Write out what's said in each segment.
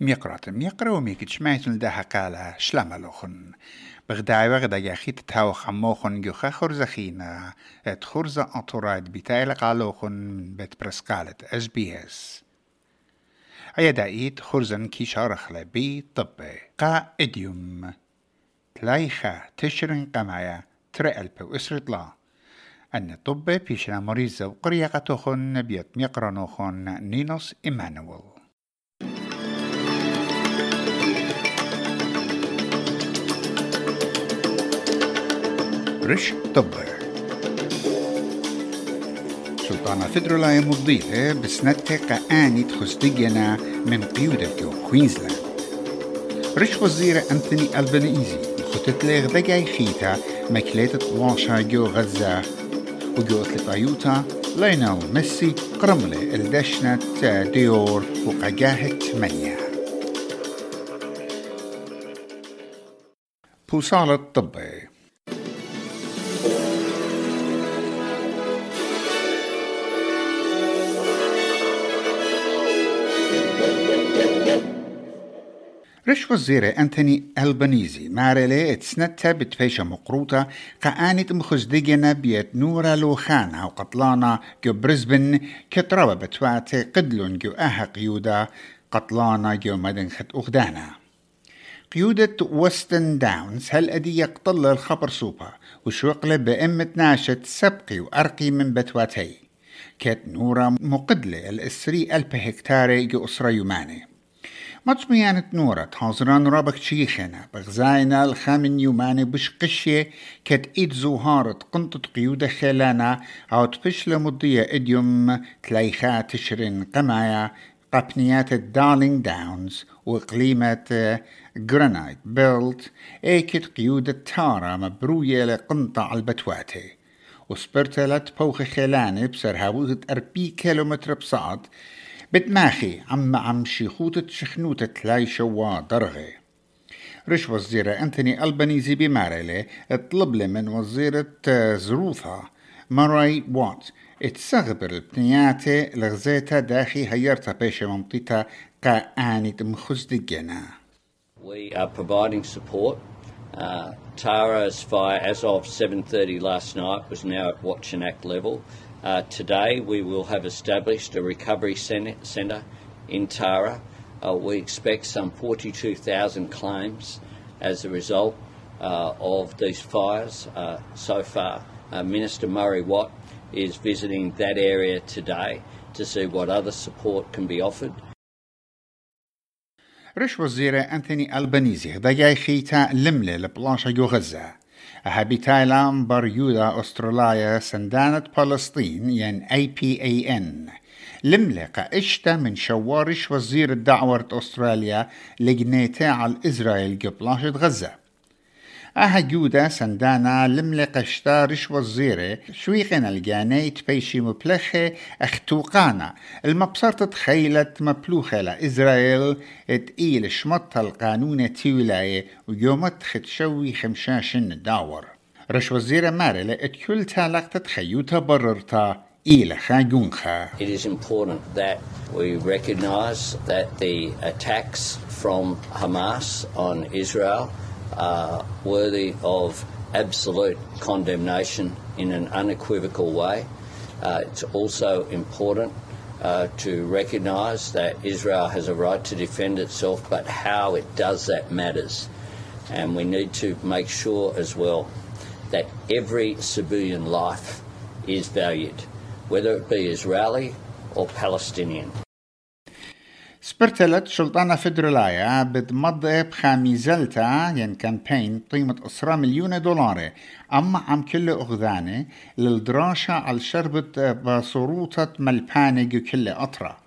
ميقرات ميقرا وميك شمايتن ده حقالا شلاملوخن بغداي وغدا يخي تتاو خموخن جوخا خرزخينا ات خرزة أطوراد بتايل قالوخن بيت برسكالت اس بي اس ايا دايت خرزن كي شارخلا بي طبي قا إديوم. تلايخا تشرن قمايا ترقل بو اسرطلا أن طبي بيشنا مريزة وقرية قطوخن بيت ميقرانوخن نينوس إيمانويل رش طبع سلطانة فدرلاي مضيلة بسنتة قاني تخستيجنا من قيودة كوينزلاند. رش وزير أنثوني ألبانيزي خطت لغ دقاي خيتا مكليتة واشا جو غزة. وجو أتلقايوتا لينال ميسي قرملة الدشنة ديور وقجاهة منيا بوصالة طبي رش وزير أنتوني ألبانيزي. مارلي اتسنتا بتفيشة مقروطة قانت مخزدقنا بيت نورا لوخانا وقطلانا جو برزبن كتربة بتواتي قدلون جو أها قيودا قطلانا جو مدنخة أخدانا. قيودة وستن داونز هل أدي يقتل الخبر سوبا وشوقله بأمة ناشت سبقي وأرقي من بتواتي. كت نورا مقدلة الإسري ألف هكتاري جو أسرة يماني. مطميانة نورة تحاضران رابك شيخنا بغزاينا الخامن يوماني بش قشية كت إيد زوهارة قنطة قيودة خلانا أو تفش لمضية إديوم تلايخا تشرين قمايا قبنيات الدارلينج داونز وإقليمة جرانايت بيلت ايكت قيودة تارا مبروية لقنطة البتواتي وسبرتلت بوخ خلاني بسر هاوغة أربي كيلومتر بصعد بتماخي عم عم شيخوتة شخنوتة لاي شوا درغي رش وزيرة أنتوني ألبانيزي بمارلي اطلب لي من وزيرة زروثا ماراي وات اتسغبر البنياتي لغزيتا داخي هيرتا بيش ممطيتا قااني مخزدقنا We are providing support. Uh, Tara's fire, as of 7.30 last night, was now at Watch and Act level. Uh, today we will have established a recovery centre in Tara. Uh, we expect some 42,000 claims as a result uh, of these fires uh, so far. Uh, Minister Murray Watt is visiting that area today to see what other support can be offered. رش وزير أنتوني ألبانيزي ضياي خيتا لملة لبلاشة جو غزة هابي تايلام بريودا أستراليا سندانة فلسطين ين اي بي اي ان لملقة اشتا من شوارش وزير الدعوة أستراليا لجنيتا على إسرائيل قبلاشة غزة أها جودا سندانا لملق اشتارش وزيرة شويقن الجاني تبيشي مبلخة اختوقانا المبصرة تخيلت مبلوخة لإسرائيل اتقيل شمط القانون تيولاية ويومت ختشوي خمشاشن داور. رش وزيرة مارلة اتكل تالقت تخيوتا بررتا It is important that we recognise that the attacks from Hamas on Israel are worthy of absolute condemnation in an unequivocal way. Uh, it's also important uh, to recognise that Israel has a right to defend itself, but how it does that matters. And we need to make sure as well that every civilian life is valued, whether it be Israeli or Palestinian. سبرتلت شلطانة فدرالايا بتمضي بخاميزلتا ين كامبين قيمة أسرة مليون دولار أما عم كل أغذانة للدراسة على شربة بصروطة ملبانة كل أطرة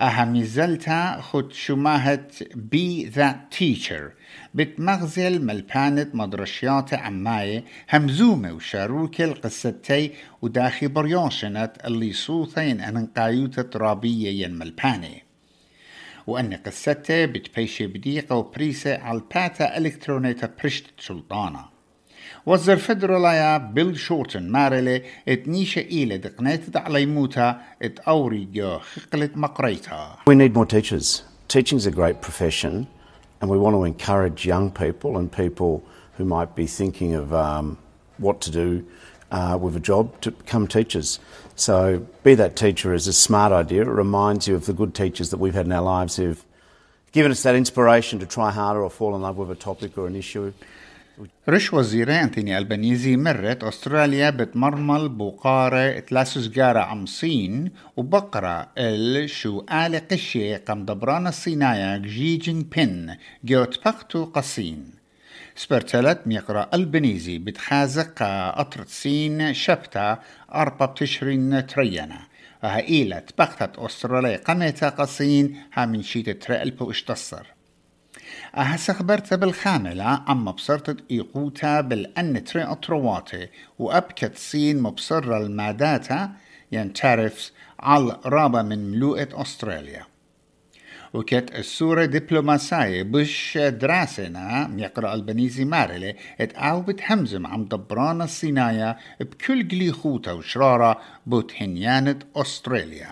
أهميزلتا خد شماهة بي ذات تيشر بتمغزل ملبانة مدرشيات عماية همزومة وشاروكة القصتي وداخي بريوشنت اللي صوتين أنقايوتة رابية ين ملبانة وأن قصته بتبيشي بديقة وبريسة على الباتا إلكترونيتا برشت سلطانة وزر فدرالايا بيل شورتن مارلي اتنيشة إيلة دقنيت على موتا ات جو خقلت مقريتا We need more teachers. Teaching's a great profession, and we want to encourage young people and people who might be thinking of um, what to do uh, with a job to become teachers. So, be that teacher is a smart idea. It reminds you of the good teachers that we've had in our lives who've given us that inspiration to try harder or fall in love with a topic or an issue. رش وزيرة أنتوني ألبانيزي مرت أستراليا بتمرمل بقارة سجارة عم صين وبقرة ال قشي قم دبران الصينايا جي جين بين جوت بقتو قصين سبرتلت ميقرا ألبانيزي بتخازق قطرة صين شبتا أربع بتشرين ترينا وهايلة بقتت أستراليا قميتا قصين ها من شيت ترقل بو اشتصر أهسا خبرت بالخاملة عم بصرت إيقوتا بالأن تري أطرواتي وأبكت سين مبصرة الماداتا ين تارفس على رابا من ملوءة أستراليا وكت السورة دبلوماسية بش دراسنا يقرأ البنيزي مارلي اتقاو بتهمزم عم دبرانا الصينايا بكل قليخوتا وشرارة بوتهنيانة أستراليا.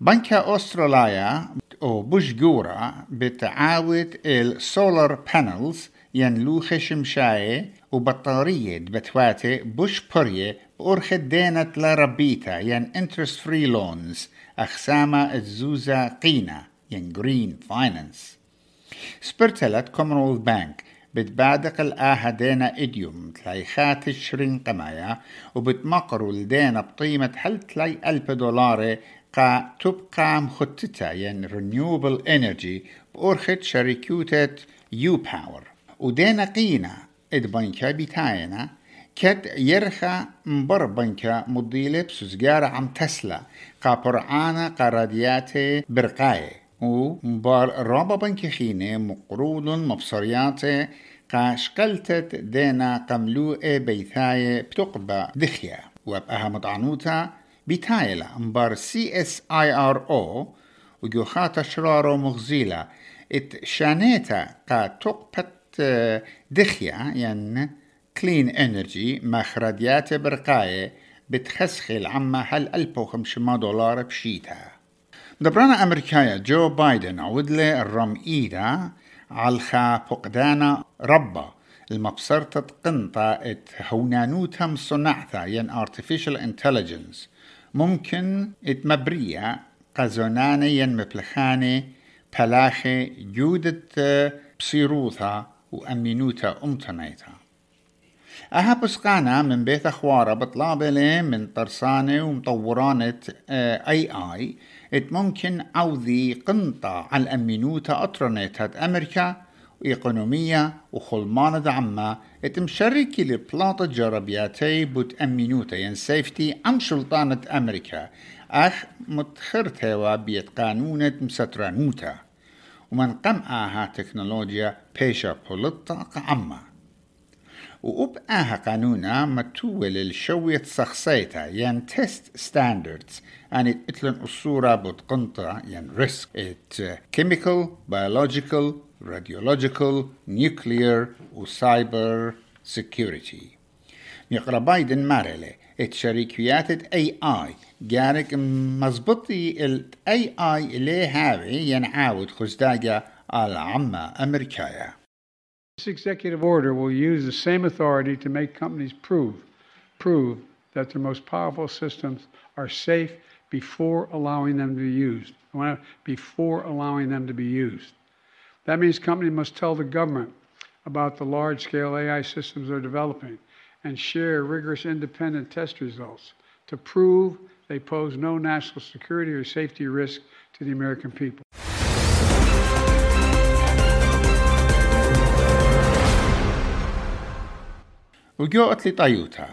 بنكا أستراليا أو بوش جورا بتعاود السولار بانلز ينلوخ شمشاية وبطارية بتواتي بوش برية بأرخ دينة لربيتا ين انترست فري لونز أخسامة الزوزة قينة. ين جرين فاينانس سبرتلت كومنولث بانك بتبادق الآها دينا إديوم تلاي خات شرين قمايا وبتمقروا الدينا بقيمة حل تلاي ألف دولار قا تبقى مخططة ين renewable energy بأرخت شركوتة يو باور ودينا قينا إد بنكا بتاينا كد يرخى مبر بنكا مضيلة بسوزجارة عم تسلا قا برعانا قرادياتي برقاية ومبار رابا بنكي خينة مقرود مبصرياتي قا شقلتت دينا قملوء بيثاية بتقبى دخيا وبقها مطعنوتا بتايلا مبار سي اس اي ار أو وجوخاتا شرارو مغزيلة ات شانيتا قا تقبت دخيا ين كلين انرجي مخرجيات برقاية بتخسخل عما هل 1500 دولار بشيتها دبرانا أمريكايا جو بايدن عودلي الرم إيدا عالخا فقدانا ربا المبصرة قنطة ات هونانوتهم صنعتا ين artificial intelligence. ممكن ات مبرية قزوناني ين مبلخاني بلاخي جودة بصيروثا وأمينوتا أمتنيتا أها بسقانا من بيت أخوارة بطلابة من طرسانة ومطورانة اي اي إت ممكن عوذي قنطة على الأمينوتا أطرنيتها أمريكا وإقونومية وخلمانة دعمة. إت مشاركي لبلاطة جربياتي بوت أمينوتا ين سيفتي عن سلطانة أمريكا. أخ متخرتها بيت قانونة مسترانوتا ومن قمعها تكنولوجيا بيشا بولطة عمّة. وأبقاها قانونا متول الشوية سخصيتا ين تيست ستاندردز أن إتلن الصورة بتقنطة ين ريسك ات chemical, biological, radiological, nuclear وسايبر security. يقرا بايدن مارلي ات شركيات اي اي جارك مزبطي ال اي اللي هاوي؟ ينعاود خزداجة عما أمريكايا. This executive order will use the same authority to make companies prove, prove that their most powerful systems are safe before allowing them to be used. Before allowing them to be used. That means companies must tell the government about the large-scale AI systems they're developing and share rigorous independent test results to prove they pose no national security or safety risk to the American people. وجوءت لطيوتا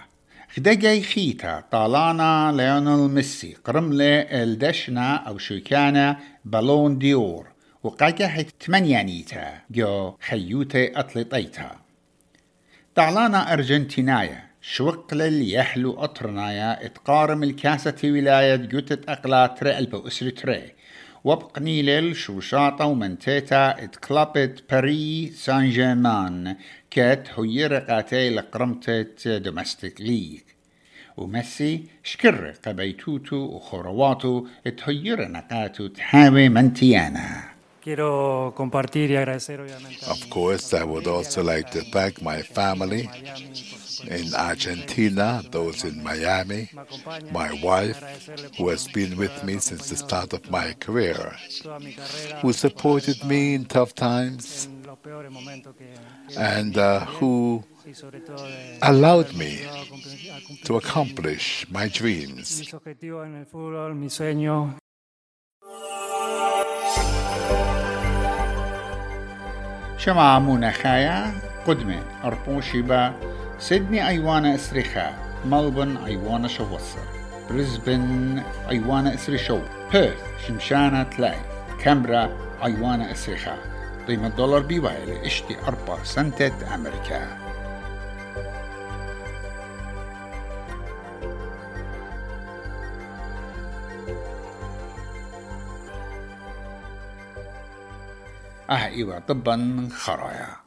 خدجي خيتا. طالانا ليونيل ميسي. قرملة الدشنا أو شوكانا بالون ديور. وقاجحت تمنيانيتا جو خيوتا أطلطيتا طالانا أرجنتينايا. شوقل اللي يحلو أطرنايا إتقارم الكاسة ولاية جوتة أقلات رألبو أسر تري وبقنيلل شوشاطة ومنتيتا اتكلابت باري سان جيرمان كات هي رقاتي لقرمتة دومستيك ليج وميسي شكر قبيتوتو وخرواتو اتهير نقاتو تحاوي منتيانا. Quiero compartir y agradecer obviamente. Of course, I would also like to thank my family in Argentina, those in Miami, my wife, who has been with me since the start of my career, who supported me in tough times, and uh, who allowed me to accomplish my dreams. شمع مناخايا قدمة أربوشيبا سيدني أيوانا إسريخا ملبن أيوانا شوصر بريسبن أيوانا إسريشو بيرث شمشانا تلاي كامبرا أيوانا إسريخا قيمة دولار بيوايلي اشتي أربع سنتة أمريكا أه إيوا طبا خرايا.